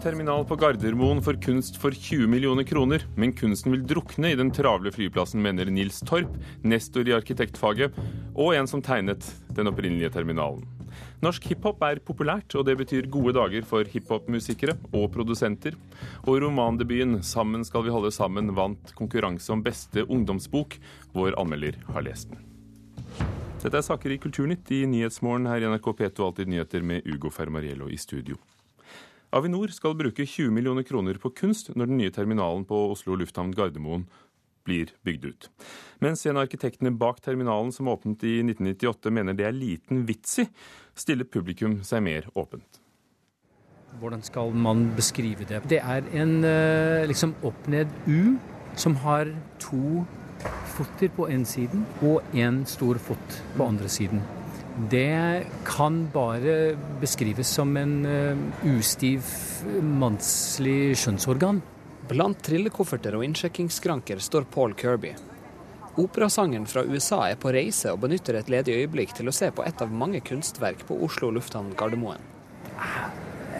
terminal på Gardermoen for kunst for 20 millioner kroner, men kunsten vil drukne i den travle flyplassen, mener Nils Torp, nestor i arkitektfaget, og en som tegnet den opprinnelige terminalen. Norsk hiphop er populært, og det betyr gode dager for hiphopmusikere og produsenter. Og romandebuten 'Sammen skal vi holde sammen' vant konkurranse om beste ungdomsbok. Vår anmelder har lest den. Dette er saker i Kulturnytt i Nyhetsmorgen her i NRK P2 Alltid nyheter med Ugo Fermariello i studio. Avinor skal bruke 20 millioner kroner på kunst når den nye terminalen på Oslo lufthavn Gardermoen blir bygd ut. Mens en av arkitektene bak terminalen som åpnet i 1998 mener det er liten vits i, stiller publikum seg mer åpent. Hvordan skal man beskrive det? Det er en eh, liksom opp-ned U som har to fotter på én siden og en stor fot på andre siden. Det kan bare beskrives som en uh, ustiv mannslig skjønnsorgan. Blant trillekofferter og innsjekkingsskranker står Paul Kirby. Operasangeren fra USA er på reise og benytter et ledig øyeblikk til å se på et av mange kunstverk på Oslo lufthavn Gardermoen.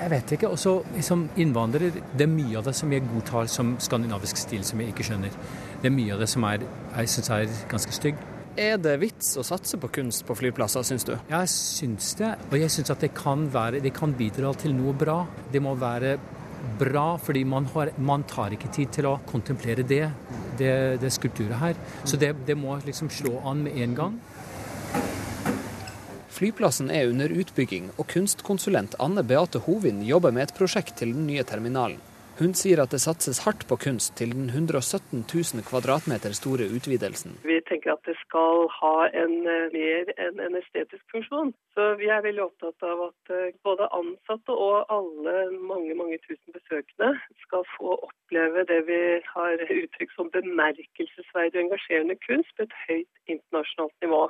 Jeg vet ikke. Også som innvandrer, det er mye av det som jeg godtar som skandinavisk stil, som jeg ikke skjønner. Det er mye av det som er, jeg syns er ganske stygg. Er det vits å satse på kunst på flyplasser, syns du? Jeg syns det. Og jeg syns at det kan, være, det kan bidra til noe bra. Det må være bra, fordi man, har, man tar ikke tid til å kontemplere det, det, det skulpturet her. Så det, det må liksom slå an med en gang. Flyplassen er under utbygging, og kunstkonsulent Anne Beate Hovin jobber med et prosjekt til den nye terminalen. Hun sier at det satses hardt på kunst til den 117 000 kvadratmeter store utvidelsen. Vi tenker at det skal ha en eh, mer enn en estetisk funksjon. Så vi er veldig opptatt av at eh, både ansatte og alle mange mange tusen besøkende skal få oppleve det vi har uttrykt som bemerkelsesverdig og engasjerende kunst på et høyt internasjonalt nivå.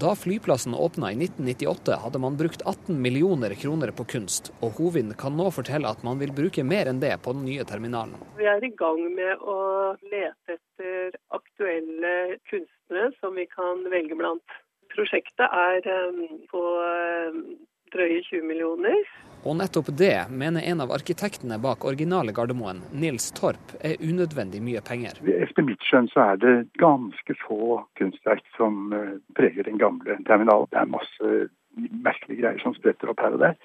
Da flyplassen åpna i 1998, hadde man brukt 18 millioner kroner på kunst, og Hovin kan nå fortelle at man vil bruke mer enn det på den nye terminalen. Vi er i gang med å lete etter aktuelle kunstnere som vi kan velge blant. Prosjektet er eh, på eh, drøye 20 millioner. Og nettopp det mener en av arkitektene bak originale Gardermoen, Nils Torp, er unødvendig mye penger. Etter mitt skjønn så er det ganske få kunstverk som eh, preger den gamle terminalen. Det er masse merkelige greier som spretter opp her og der.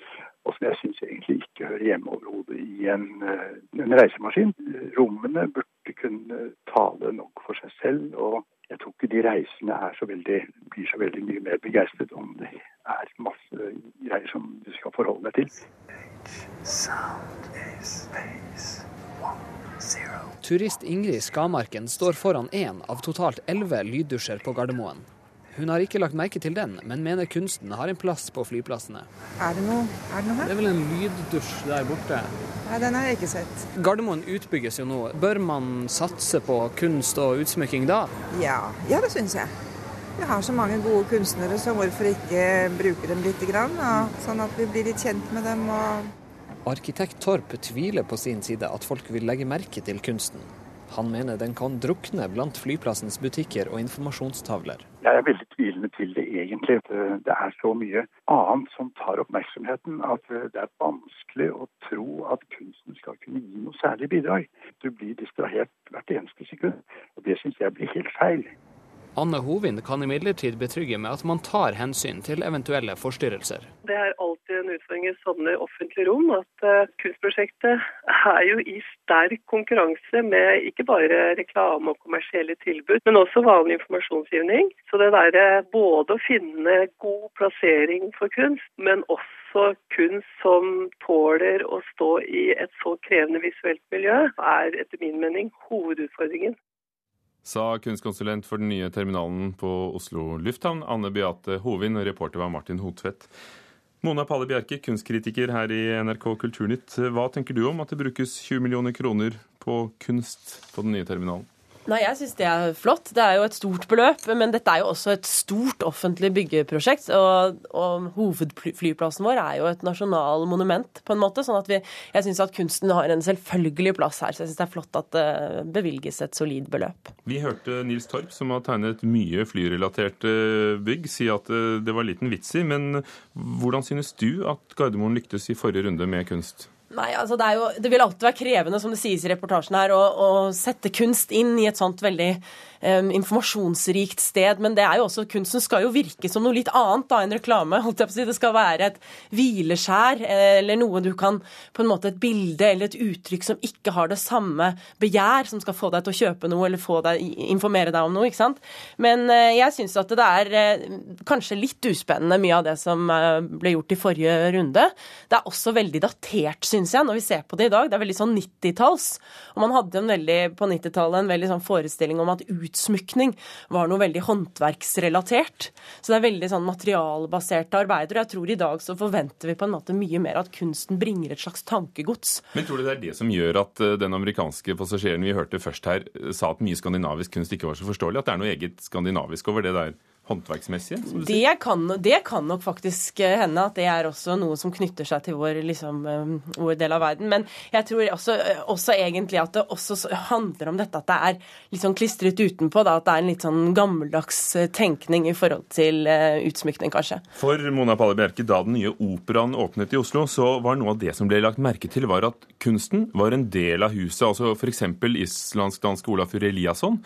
Og som jeg syns egentlig ikke hører hjemme overhodet i en, eh, en reisemaskin. Rommene burde kunne tale nok for seg selv. og jeg tror ikke de reisende så veldig, blir så veldig mye mer begeistret om det er masse greier som du skal forholde deg til. Turist Ingrid Skamarken står foran én av totalt elleve lyddusjer på Gardermoen. Hun har ikke lagt merke til den, men mener kunsten har en plass på flyplassene. Er det noe, er det noe her? Det er vel en lyddusj der borte? Nei, den har jeg ikke sett. Gardermoen utbygges jo nå. Bør man satse på kunst og utsmykking da? Ja, ja det syns jeg. Vi har så mange gode kunstnere, så hvorfor ikke bruke dem litt? Grann, sånn at vi blir litt kjent med dem. Og... Arkitekt Torp tviler på sin side at folk vil legge merke til kunsten. Han mener den kan drukne blant flyplassens butikker og informasjonstavler. Jeg er veldig tvilende til det egentlig. Det er så mye annet som tar oppmerksomheten at det er vanskelig å tro at kunsten skal kunne gi noe særlig bidrag. Du blir distrahert hvert eneste sekund, og det syns jeg blir helt feil. Anne Hovin kan imidlertid betrygge med at man tar hensyn til eventuelle forstyrrelser. Det er alltid en utfordring i sånne offentlige rom at uh, kunstprosjektet er jo i sterk konkurranse med ikke bare reklame og kommersielle tilbud, men også vanlig informasjonsgivning. Så det derre både å finne god plassering for kunst, men også kunst som tåler å stå i et så krevende visuelt miljø, er etter min mening hovedutfordringen sa kunstkonsulent for den nye terminalen på Oslo lufthavn, Anne Beate Hovin, og reporter var Martin Hotvedt. Mona Palle Bjerke, kunstkritiker her i NRK Kulturnytt. Hva tenker du om at det brukes 20 millioner kroner på kunst på den nye terminalen? Nei, Jeg syns det er flott. Det er jo et stort beløp. Men dette er jo også et stort offentlig byggeprosjekt. Og, og hovedflyplassen vår er jo et nasjonal monument, på en måte. sånn at vi, jeg syns at kunsten har en selvfølgelig plass her. Så jeg syns det er flott at det bevilges et solid beløp. Vi hørte Nils Torp, som har tegnet mye flyrelaterte bygg, si at det var liten vits i. Men hvordan synes du at Gardermoen lyktes i forrige runde med kunst? Nei, altså det, jo, det, vil alltid være krevende, som det sies i reportasjen her, å, å sette kunst inn i et sånt veldig um, informasjonsrikt sted. Men det er jo også, kunsten skal jo virke som noe litt annet da enn reklame. si. Det skal være et hvileskjær eller noe du kan på en måte Et bilde eller et uttrykk som ikke har det samme begjær, som skal få deg til å kjøpe noe eller få deg, informere deg om noe. ikke sant? Men uh, jeg syns at det er uh, kanskje litt uspennende mye av det som uh, ble gjort i forrige runde. Det er også veldig datert, syns jeg, når vi ser på det i dag. Det er veldig sånn 90-talls. Og man hadde veldig, på 90-tallet en veldig sånn forestilling om at utsmykning var noe veldig håndverksrelatert. Så det er veldig sånn materialbaserte arbeider. Og jeg tror i dag så forventer vi på en måte mye mer at kunsten bringer et slags tankegods. Men tror du det er det som gjør at eh, den amerikanske passasjeren vi hørte først her, sa at mye skandinavisk kunst ikke var så forståelig? At det er noe eget skandinavisk over det der? Håndverksmessige? Det kan, det kan, nok faktisk eh, hende at det er også noe som knytter seg til vår, liksom, eh, vår del av verden. Men jeg tror også, eh, også, egentlig at det også handler om dette at det er litt sånn klistret utenpå. Da, at det er en litt sånn gammeldags tenkning i forhold til utsmykning, kanskje. For Mona Palle Bjerke, da den nye operaen åpnet i Oslo, så var noe av det som ble lagt merke til, var at kunsten var en del av huset. altså F.eks. islandsk-dansk Olafur Eliasson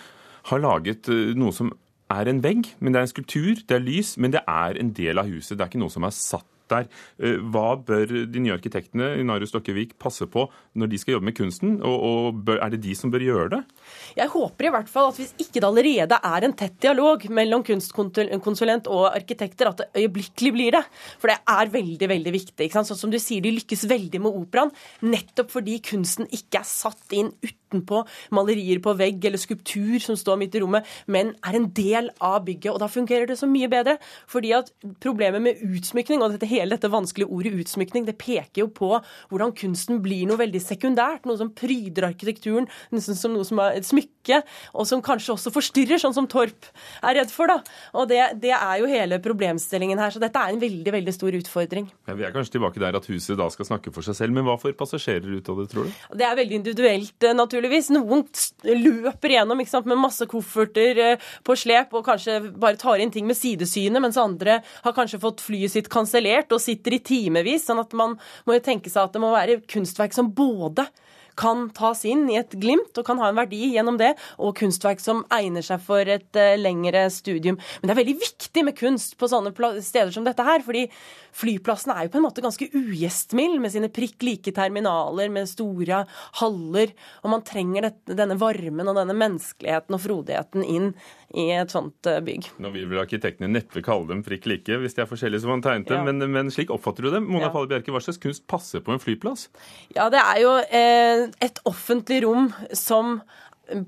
har laget noe som er en vegg, men det er en skulptur, det er lys, men det er en del av huset. Det er ikke noe som er satt der. Eh, hva bør de nye arkitektene i Narius Stokkevik passe på når de skal jobbe med kunsten, og, og bør, er det de som bør gjøre det? Jeg håper i hvert fall at hvis ikke det allerede er en tett dialog mellom kunstkonsulent og arkitekter, at det øyeblikkelig blir det. For det er veldig, veldig viktig. Sånn som du sier, de lykkes veldig med operaen, nettopp fordi kunsten ikke er satt inn utenpå malerier på vegg eller skulptur som står midt i rommet, men er en del av bygget. Og da fungerer det så mye bedre. Fordi at problemet med utsmykning, og dette hele dette vanskelige ordet utsmykning, det peker jo på hvordan kunsten blir noe veldig sekundært. Noe som pryder arkitekturen, nesten som noe som er et smykke, og som kanskje også forstyrrer, sånn som Torp er redd for. da. Og det, det er jo hele problemstillingen her. Så dette er en veldig, veldig stor utfordring. Ja, vi er kanskje tilbake der at huset da skal snakke for seg selv, men hva får passasjerer ut av det, tror du? Det er veldig individuelt, eh, naturligvis. Noen løper gjennom sant, med masse kofferter eh, på slep og kanskje bare tar inn ting med sidesynet, mens andre har kanskje fått flyet sitt kansellert og sitter i timevis. Sånn at man må jo tenke seg at det må være kunstverk som både kan tas inn i et glimt og kan ha en verdi gjennom det, og kunstverk som egner seg for et uh, lengre studium. Men det er veldig viktig med kunst på sånne steder som dette her, fordi flyplassen er jo på en måte ganske ugjestmild med sine prikk like terminaler med store haller, og man trenger dette, denne varmen og denne menneskeligheten og frodigheten inn i et sånt uh, bygg. Nå vil vel arkitektene neppe kalle dem prikk like, hvis de er forskjellige som man tegnet dem, ja. men, men, slik oppfatter du dem. Mona ja. Palle Bjerke, hva slags kunst passer på en flyplass? Ja, det er jo eh, et offentlig rom som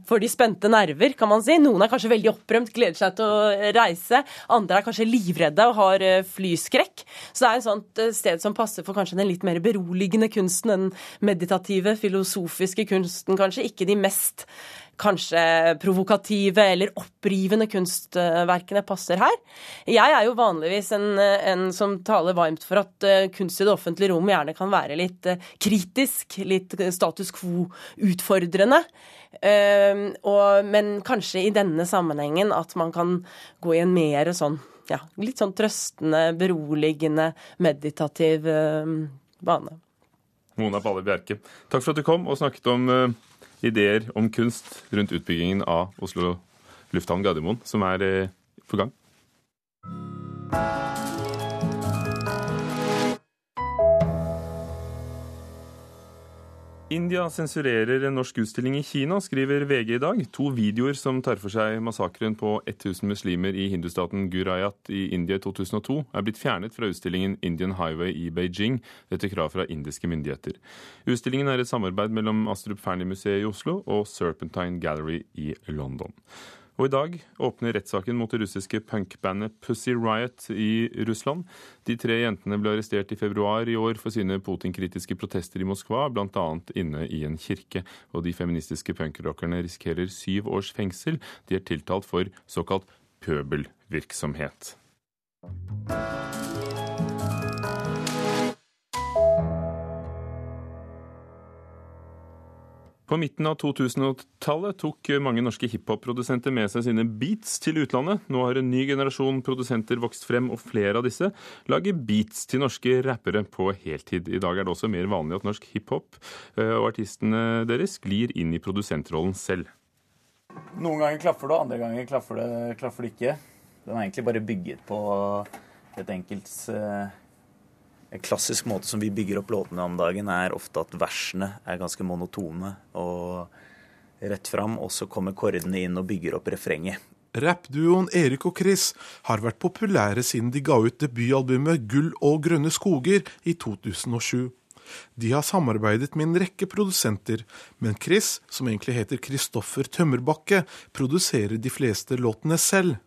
for de spente nerver, kan man si. Noen er kanskje veldig opprømt, gleder seg til å reise. Andre er kanskje livredde og har eh, flyskrekk. Så det er et sånt eh, sted som passer for kanskje den litt mer beroligende kunsten, den meditative, filosofiske kunsten, kanskje. Ikke de mest kanskje provokative eller opprivende kunstverkene passer her. Jeg er jo vanligvis en, en, som taler varmt for at eh, kunst i det offentlige rom gjerne kan være litt eh, kritisk, litt status quo-utfordrende. Og, men kanskje i denne sammenhengen at man kan gå i en mer sånn ja, litt sånn trøstende, beroligende, meditativ bane. Mona Balle Bjerke, takk for at du kom og snakket om ideer om kunst rundt utbyggingen av Oslo lufthavn Gardermoen, som er eh, på gang. India sensurerer en norsk utstilling i Kina, skriver VG i dag. To videoer som tar for seg massakren på 1000 muslimer i hindustaten Gurayat i India i 2002, er blitt fjernet fra utstillingen Indian Highway i Beijing etter krav fra indiske myndigheter. Utstillingen er et samarbeid mellom Astrup Fearnley-museet i Oslo og Serpentine Gallery i London. Og i dag åpner rettssaken mot det russiske punkbandet Pussy Riot i Russland. De tre jentene ble arrestert i februar i år for sine Putin-kritiske protester i Moskva, bl.a. inne i en kirke. Og de feministiske punkrockerne risikerer syv års fengsel. De er tiltalt for såkalt pøbelvirksomhet. På midten av 2000-tallet tok mange norske hiphop-produsenter med seg sine beats til utlandet. Nå har en ny generasjon produsenter vokst frem, og flere av disse lager beats til norske rappere på heltid. I dag er det også mer vanlig at norsk hiphop eh, og artistene deres glir inn i produsentrollen selv. Noen ganger klaffer det, andre ganger klaffer det, klaffer det ikke. Den er egentlig bare bygget på et enkelt eh, en klassisk måte som vi bygger opp låtene om dagen, er ofte at versene er ganske monotone og rett fram, og så kommer kordene inn og bygger opp refrenget. Rappduoen Erik og Chris har vært populære siden de ga ut debutalbumet Gull og grønne skoger i 2007. De har samarbeidet med en rekke produsenter, men Chris, som egentlig heter Kristoffer Tømmerbakke, produserer de fleste låtene selv.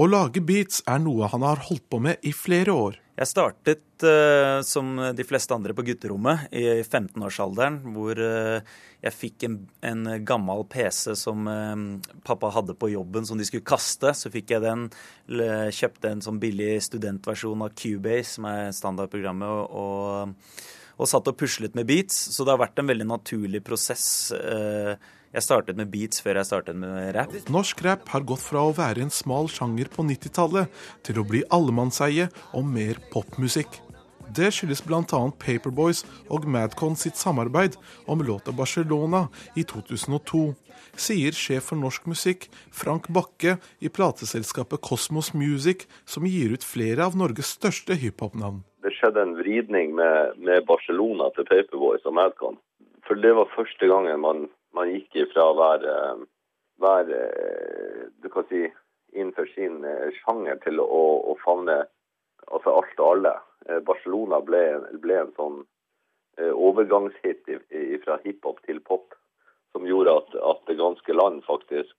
Å lage beats er noe han har holdt på med i flere år. Jeg startet uh, som de fleste andre på gutterommet i 15-årsalderen, hvor uh, jeg fikk en, en, gammel PC som uh, pappa hadde på jobben som de skulle kaste. Så fikk jeg den, kjøpte en sånn billig studentversjon av Cubase, som er standardprogrammet, og, og satt og puslet med beats. Så det har vært en veldig naturlig prosess. Uh, jeg startet med beats før jeg startet med rap. Norsk rap har gått fra å være en smal sjanger på 90-tallet til å bli allemannseie og mer popmusikk. Det skyldes bl.a. Paperboys og Madcon sitt samarbeid om låta 'Barcelona' i 2002, sier sjef for norsk musikk Frank Bakke i plateselskapet Cosmos Music, som gir ut flere av Norges største hiphop-navn. Det skjedde en vridning med, med Barcelona til Paperboys og Madcon. For det var første gangen man man gikk fra å være, være du kan si, innenfor sin eh, sjanger til å, å favne altså alt og alle. Eh, Barcelona ble, ble en sånn eh, overgangshit fra hiphop til pop som gjorde at, at, det ganske land faktisk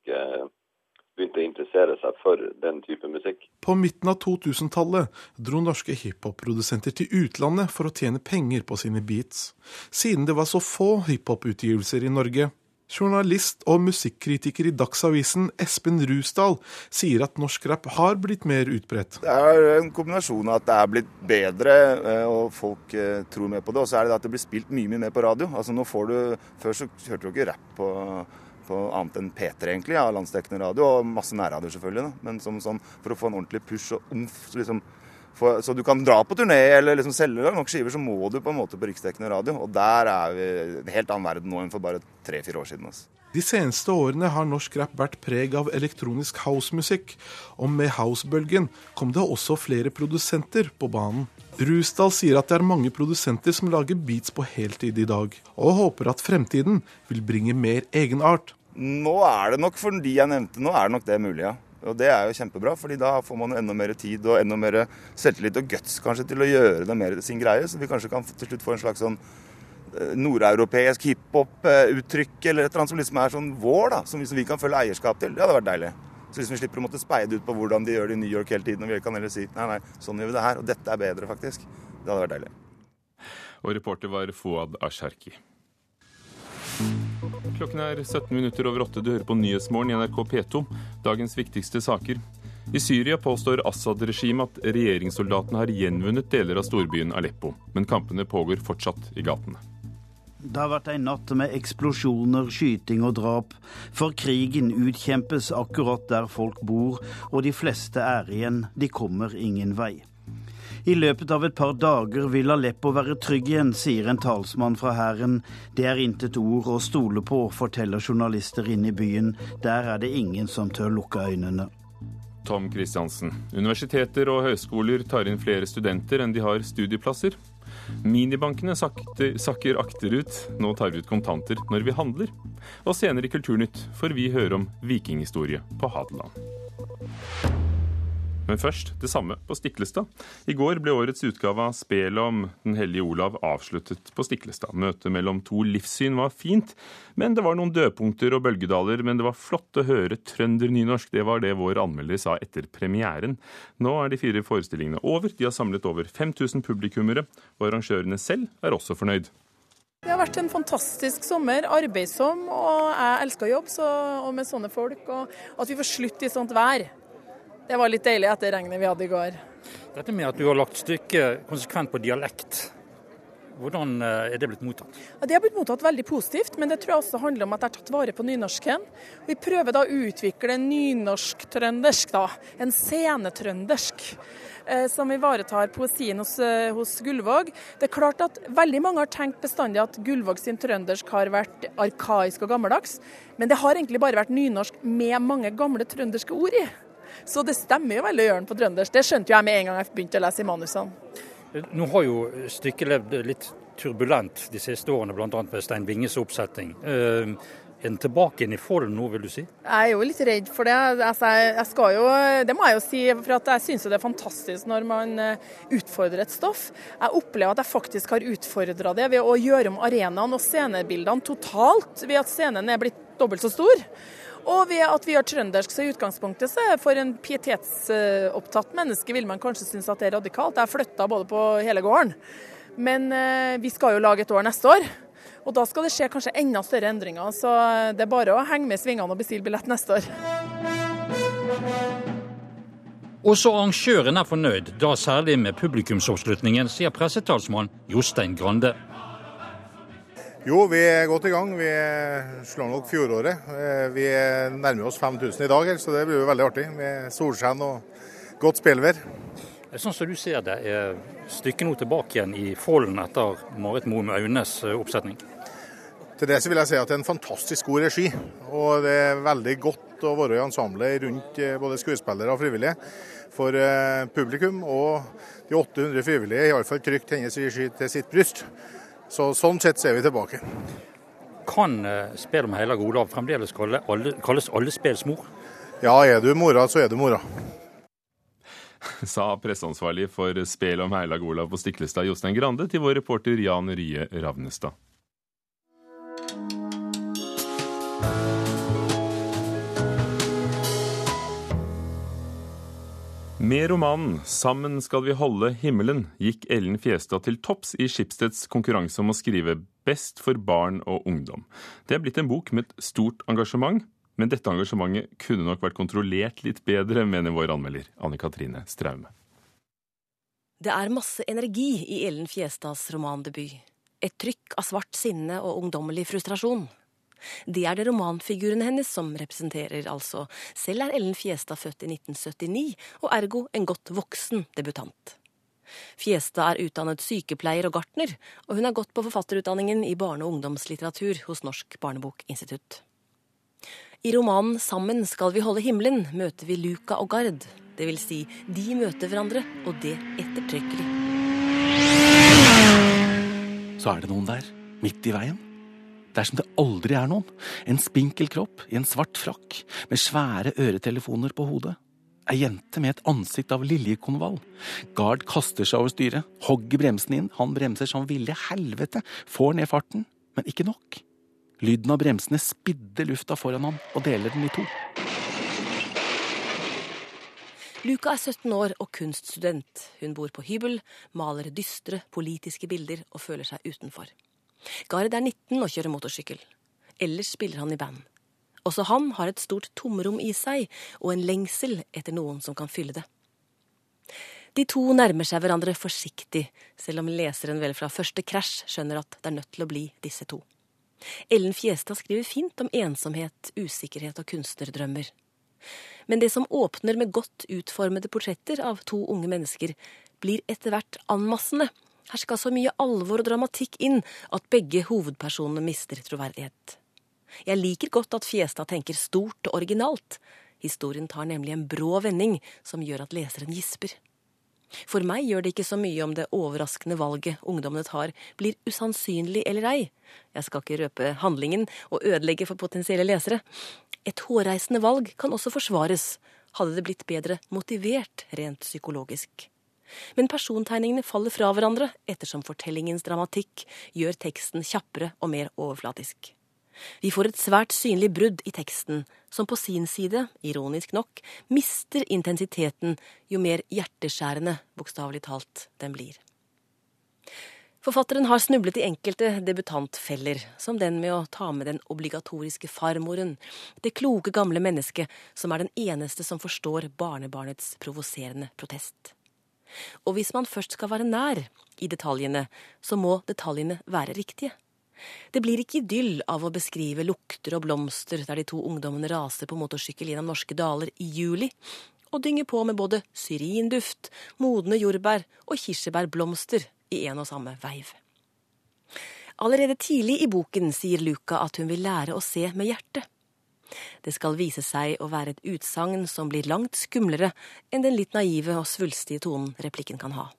begynte å interessere seg for den type musikk. På midten av 2000-tallet dro norske hiphop-produsenter til utlandet for å tjene penger på sine beats. Siden det var så få hiphop-utgivelser i Norge, Journalist og musikkritiker i Dagsavisen Espen Rusdal sier at norsk rap har blitt mer utbredt. Det er en kombinasjon av at det er blitt bedre eh, og folk eh, tror mer på det, og så er det at det blir spilt mye mye mer på radio. Altså nå får du, Før så hørte du ikke rap på, på annet enn P3 egentlig, ja, landsdekkende radio, og masse nærradio selvfølgelig. Da. Men som, sånn for å få en ordentlig push og umf, liksom for, så du kan dra på turné eller liksom selge nok skiver, så må du på en måte på riksdekkende radio. Og der er vi en helt annen verden nå enn for bare tre-fire år siden. Altså. De seneste årene har norsk rap vært preg av elektronisk housemusikk, og med housebølgen kom det også flere produsenter på banen. Rusdal sier at det er mange produsenter som lager beats på heltid i dag, og håper at fremtiden vil bringe mer egenart. Nå er det nok for de jeg nevnte, nå er det nok det mulig, ja. Og det er jo kjempebra, fordi da får man enda mer tid og enda mer selvtillit og guts kanskje til å gjøre det mer sin greie. Så vi kanskje kan til slutt få en slags sånn eh, nordeuropeisk hiphop-uttrykk eller et eller annet som liksom er sånn vår, da, som vi kan følge eierskap til. Det hadde vært deilig. Så liksom vi slipper å måtte speide ut på hvordan de gjør det i New York hele tiden. Og vi kan heller si nei, nei, sånn gjør vi det her. Og dette er bedre, faktisk. Det hadde vært deilig. Og reporter var Fouad Asharki. Klokken er 17 minutter over åtte. Du hører på Nyhetsmorgen i NRK P2. Dagens viktigste saker. I Syria påstår Assad-regimet at regjeringssoldatene har gjenvunnet deler av storbyen Aleppo, men kampene pågår fortsatt i gatene. Det har vært en natt med eksplosjoner, skyting og drap, for krigen utkjempes akkurat der folk bor, og de fleste er igjen, de kommer ingen vei. I løpet av et par dager vil Aleppo være trygg igjen, sier en talsmann fra hæren. Det er intet ord å stole på, forteller journalister inne i byen. Der er det ingen som tør lukke øynene. Tom Christiansen. Universiteter og høyskoler tar inn flere studenter enn de har studieplasser. Minibankene sakker, sakker akterut. Nå tar vi ut kontanter når vi handler. Og senere i Kulturnytt får vi høre om vikinghistorie på Hadeland. Men først det samme på Stiklestad. I går ble årets utgave av spelet om Den hellige Olav avsluttet på Stiklestad. Møtet mellom to livssyn var fint, men det var noen dødpunkter og bølgedaler. Men det var flott å høre trønder-nynorsk. Det var det vår anmelder sa etter premieren. Nå er de fire forestillingene over. De har samlet over 5000 publikummere, og arrangørene selv er også fornøyd. Det har vært en fantastisk sommer, arbeidsom, og jeg elsker jobb så, og med sånne folk. Og at vi får slutt i sånt vær. Det var litt deilig etter regnet vi hadde i går. Dette med at du har lagt stykket konsekvent på dialekt, Hvordan er det blitt mottatt? Ja, det har blitt mottatt veldig positivt, men det tror jeg også handler om at jeg har tatt vare på nynorsken. Vi prøver da å utvikle nynorsk-trøndersk, da. En scenetrøndersk. Eh, som ivaretar poesien hos, eh, hos, Gullvåg. Det er klart at Veldig mange har tenkt bestandig at Gullvåg sin trøndersk har vært arkaisk og gammeldags, men det har egentlig bare vært nynorsk med mange gamle trønderske ord i. Så det stemmer jo veldig å gjøre den på trøndersk. Det skjønte jo jeg med en gang jeg begynte å lese i manusene. Nå har jo stykket levd litt turbulent de siste årene, bl.a. med Stein Winges oppsetting. Uh, er den tilbake inn i folden nå, vil du si? Jeg er jo litt redd for det. Altså, jeg skal jo, det må jeg jo si, for jeg syns det er fantastisk når man eh, utfordrer et stoff. Jeg opplever at jeg faktisk har utfordra det ved å gjøre om arenaen og scenebildene totalt, ved at scenen er blitt dobbelt så stor. Og ved at vi har trøndersk, så i utgangspunktet så for en pietetsopptatt menneske vil man kanskje synes at det er radikalt. Jeg flytta både på hele gården. Men eh, vi skal jo lage et år neste år. Og da skal det skje kanskje enda større endringer, så det er bare å henge med i svingene og bestille billett neste år. Også arrangøren er fornøyd, da særlig med publikumsoppslutningen, sier pressetalsmann Jostein Grande. Jo, vi er godt i gang. Vi slår nok fjoråret. Vi nærmer oss 5000 i dag, så det blir jo veldig artig med solskjenn og godt spillvær. Sånn som du ser det, er stykket nå tilbake igjen i folden etter Marit Moum Aunes eh, oppsetning? Til det så vil jeg si at det er en fantastisk god regi. Og det er veldig godt å være i ensemblet rundt eh, både skuespillere og frivillige. For eh, publikum og de 800 frivillige har iallfall trygt hennes regi til sitt bryst. Så Sånn sett så er vi tilbake. Kan spill om Heilag Olav fremdeles kalles alle spels mor? Ja, er du mora, så er du mora. sa presseansvarlig for spel om Heilag Olav på Stiklestad, Jostein Grande, til vår reporter Jan Rye Ravnestad. Med romanen 'Sammen skal vi holde himmelen' gikk Ellen Fjestad til topps i Skipsteds konkurranse om å skrive best for barn og ungdom. Det er blitt en bok med et stort engasjement, men dette engasjementet kunne nok vært kontrollert litt bedre, mener vår anmelder Anne Katrine Straume. Det er masse energi i Ellen Fjestads romandebut. Et trykk av svart sinne og ungdommelig frustrasjon. Det er det romanfigurene hennes som representerer, altså. Selv er Ellen Fjestad født i 1979, og ergo en godt voksen debutant. Fjestad er utdannet sykepleier og gartner, og hun har gått på forfatterutdanningen i barne- og ungdomslitteratur hos Norsk barnebokinstitutt. I romanen 'Sammen skal vi holde himmelen' møter vi Luca og Gard. Det vil si, de møter hverandre, og det ettertrykkelig. Så er det noen der, midt i veien. Det er som det aldri er noen. En spinkel kropp i en svart frakk med svære øretelefoner på hodet. Ei jente med et ansikt av liljekonvall. Gard kaster seg over styret, hogger bremsen inn, han bremser som ville helvete, får ned farten, men ikke nok. Lyden av bremsene spidder lufta foran ham og deler den i to. Luca er 17 år og kunststudent. Hun bor på hybel, maler dystre politiske bilder og føler seg utenfor. Gard er 19 og kjører motorsykkel. Ellers spiller han i band. Også han har et stort tomrom i seg og en lengsel etter noen som kan fylle det. De to nærmer seg hverandre forsiktig, selv om leseren vel fra første krasj skjønner at det er nødt til å bli disse to. Ellen Fjestad skriver fint om ensomhet, usikkerhet og kunstnerdrømmer. Men det som åpner med godt utformede portretter av to unge mennesker, blir etter hvert anmassende. Her skal så mye alvor og dramatikk inn at begge hovedpersonene mister troverdighet. Jeg liker godt at Fiesta tenker stort og originalt. Historien tar nemlig en brå vending som gjør at leseren gisper. For meg gjør det ikke så mye om det overraskende valget ungdommene tar, blir usannsynlig eller ei. Jeg skal ikke røpe handlingen og ødelegge for potensielle lesere. Et hårreisende valg kan også forsvares, hadde det blitt bedre motivert rent psykologisk. Men persontegningene faller fra hverandre ettersom fortellingens dramatikk gjør teksten kjappere og mer overflatisk. Vi får et svært synlig brudd i teksten, som på sin side, ironisk nok, mister intensiteten jo mer hjerteskjærende, bokstavelig talt, den blir. Forfatteren har snublet i enkelte debutantfeller, som den med å ta med den obligatoriske farmoren, det kloke gamle mennesket som er den eneste som forstår barnebarnets provoserende protest. Og hvis man først skal være nær i detaljene, så må detaljene være riktige. Det blir ikke idyll av å beskrive lukter og blomster der de to ungdommene raser på motorsykkel gjennom norske daler i juli, og dynger på med både syrinduft, modne jordbær og kirsebærblomster i en og samme veiv. Allerede tidlig i boken sier Luca at hun vil lære å se med hjertet. Det skal vise seg å være et utsagn som blir langt skumlere enn den litt naive og svulstige tonen replikken kan ha.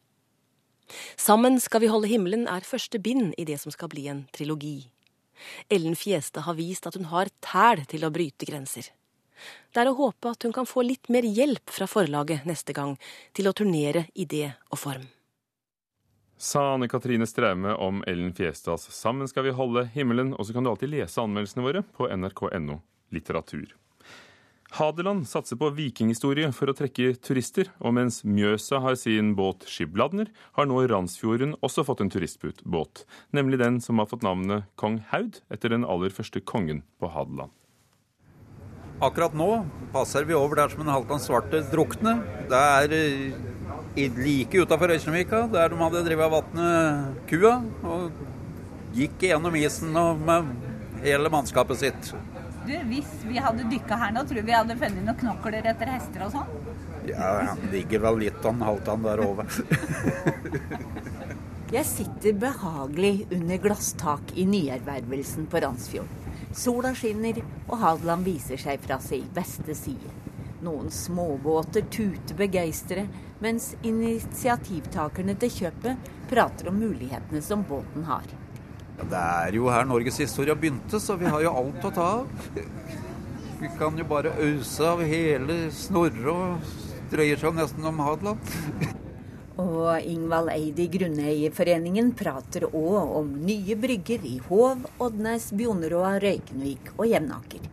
Sammen skal vi holde himmelen er første bind i det som skal bli en trilogi. Ellen Fjestad har vist at hun har tæl til å bryte grenser. Det er å håpe at hun kan få litt mer hjelp fra forlaget neste gang til å turnere idé og form. Sa Anne Katrine Straume om Ellen Fjestads 'Sammen skal vi holde himmelen', og så kan du alltid lese anmeldelsene våre på nrk.no litteratur. Hadeland satser på vikinghistorie for å trekke turister, og mens Mjøsa har sin båt Skibladner, har nå Randsfjorden også fått en turistbåt, nemlig den som har fått navnet Kong Haud etter den aller første kongen på Hadeland. Akkurat nå passer vi over der som en Halvdan Svarte drukne. Det er eh, like utafor Øystenvika, der de hadde drevet vannet kua. Og gikk gjennom isen med hele mannskapet sitt. Du, Hvis vi hadde dykka her nå, tror du vi hadde funnet noen knokler etter hester og sånn? Ja, han ligger vel litt an Halvdan der over. Jeg sitter behagelig under glasstak i nyervervelsen på Randsfjorden. Sola skinner, og Hadeland viser seg fra sin beste side. Noen småbåter tuter begeistret, mens initiativtakerne til kjøpet prater om mulighetene som båten har. Ja, det er jo her norgeshistoria begynte, så vi har jo alt å ta av. Vi kan jo bare ause av hele Snorre og dreier seg nesten om Hadeland. Og Ingvald Eid i Grunneierforeningen prater òg om nye brygger i Hov, Oddnes, Bjoneråa, Røykenvik og Jevnaker.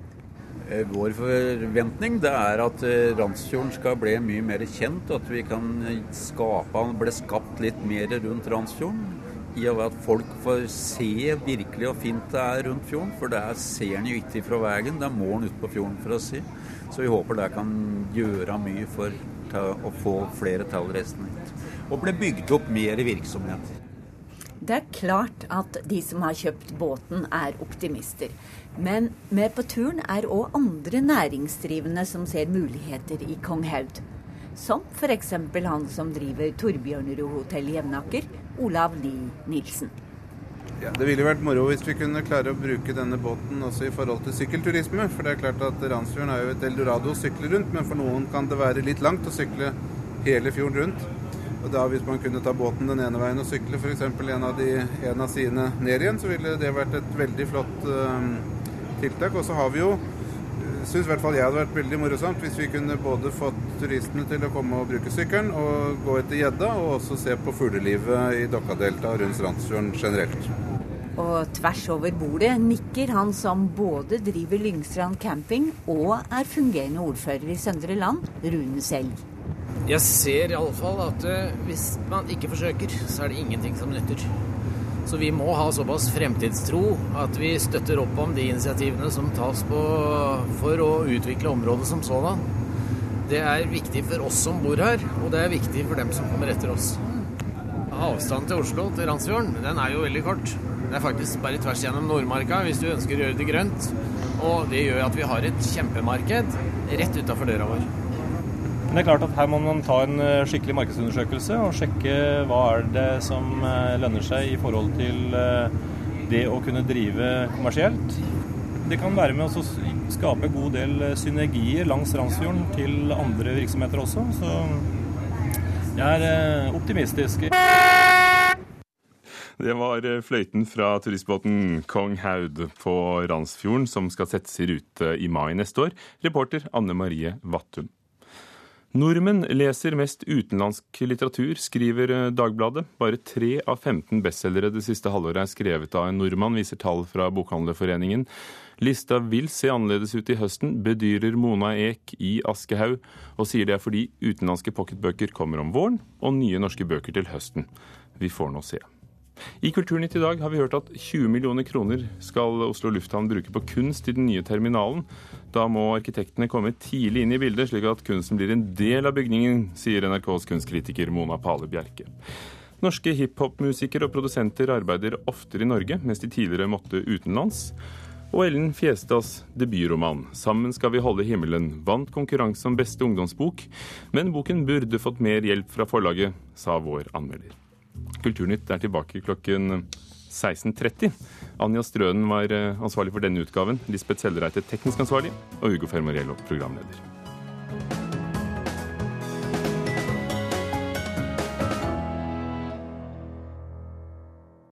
Eh, vår forventning det er at eh, Randsfjorden skal bli mye mer kjent, og at vi kan skape, bli skapt litt mer rundt Randsfjorden. I og med at folk får se virkelig hvor fint det er rundt fjorden. For det ser en jo ikke fra veien, det er målen ute på fjorden for å se. Så vi håper det kan gjøre mye for å få flere til å hit. Og bli bygd opp mer virksomhet. Det er klart at de som har kjøpt båten er optimister. Men med på turen er òg andre næringsdrivende som ser muligheter i Kong Haud. Som f.eks. han som driver Torbjørnerud hotell i Jevnaker, Olav Lie Nilsen. Ja, det ville vært moro hvis vi kunne klare å bruke denne båten også i forhold til sykkelturisme. For det er klart at Randsfjorden er jo et eldorado å sykle rundt, men for noen kan det være litt langt å sykle hele fjorden rundt. Og da Hvis man kunne ta båten den ene veien og sykle f.eks. En, av de, en av sidene ned igjen, så ville det vært et veldig flott uh, tiltak. Og så har vi jo syns i hvert fall jeg hadde vært veldig morosomt hvis vi kunne både fått turistene til å komme og bruke sykkelen og gå etter gjedda, og også se på fuglelivet i Dokkadeltaet og rundt Strandsfjorden generelt. Og tvers over bordet nikker han som både driver Lyngstrand camping og er fungerende ordfører i Søndre Land, Rune Selg. Jeg ser iallfall at uh, hvis man ikke forsøker, så er det ingenting som nytter. Så vi må ha såpass fremtidstro at vi støtter opp om de initiativene som tas på for å utvikle området som sådan. Det er viktig for oss som bor her, og det er viktig for dem som kommer etter oss. Avstanden til Oslo, til Randsfjorden, den er jo veldig kort. Det er faktisk bare tvers gjennom Nordmarka hvis du ønsker å gjøre det grønt. Og det gjør at vi har et kjempemarked rett utafor døra vår. Men det er klart at her må man ta en eh, skikkelig markedsundersøkelse og sjekke hva er det som eh, lønner seg i forhold til eh, det å kunne drive kommersielt. Det kan være med å skape en god del synergier langs Randsfjorden til andre virksomheter også. Så jeg er optimistisk. Det var fløyten fra turistbåten Kong Haud på Randsfjorden som skal settes i rute i mai neste år. Reporter Anne Marie Vattum. Nordmenn leser mest utenlandsk litteratur, skriver eh, Dagbladet. Bare tre av 15 bestselgere det siste halvåret er skrevet av en nordmann, viser tall fra Bokhandlerforeningen. Lista vil se annerledes ut i høsten, bedyrer Mona Ek i Aschehoug, og sier det er fordi utenlandske pocketbøker kommer om våren, og nye norske bøker til høsten. Vi får nå se. I Kulturnytt i dag har vi hørt at 20 millioner kroner skal Oslo lufthavn bruke på kunst i den nye terminalen. Da må arkitektene komme tidlig inn i bildet, slik at kunsten blir en del av bygningen, sier NRKs kunstkritiker Mona Pale Bjerke. Norske hiphop-musikere og produsenter arbeider oftere i Norge, mens de tidligere måtte utenlands. Og Ellen Fjestads debutroman 'Sammen skal vi holde himmelen' vant konkurranse om beste ungdomsbok, men boken burde fått mer hjelp fra forlaget, sa vår anmelder. Kulturnytt er tilbake klokken 16.30. Anja Strønen var eh, ansvarlig for denne utgaven, Lisbeth Sellereite teknisk ansvarlig, og Hugo Fermariello programleder.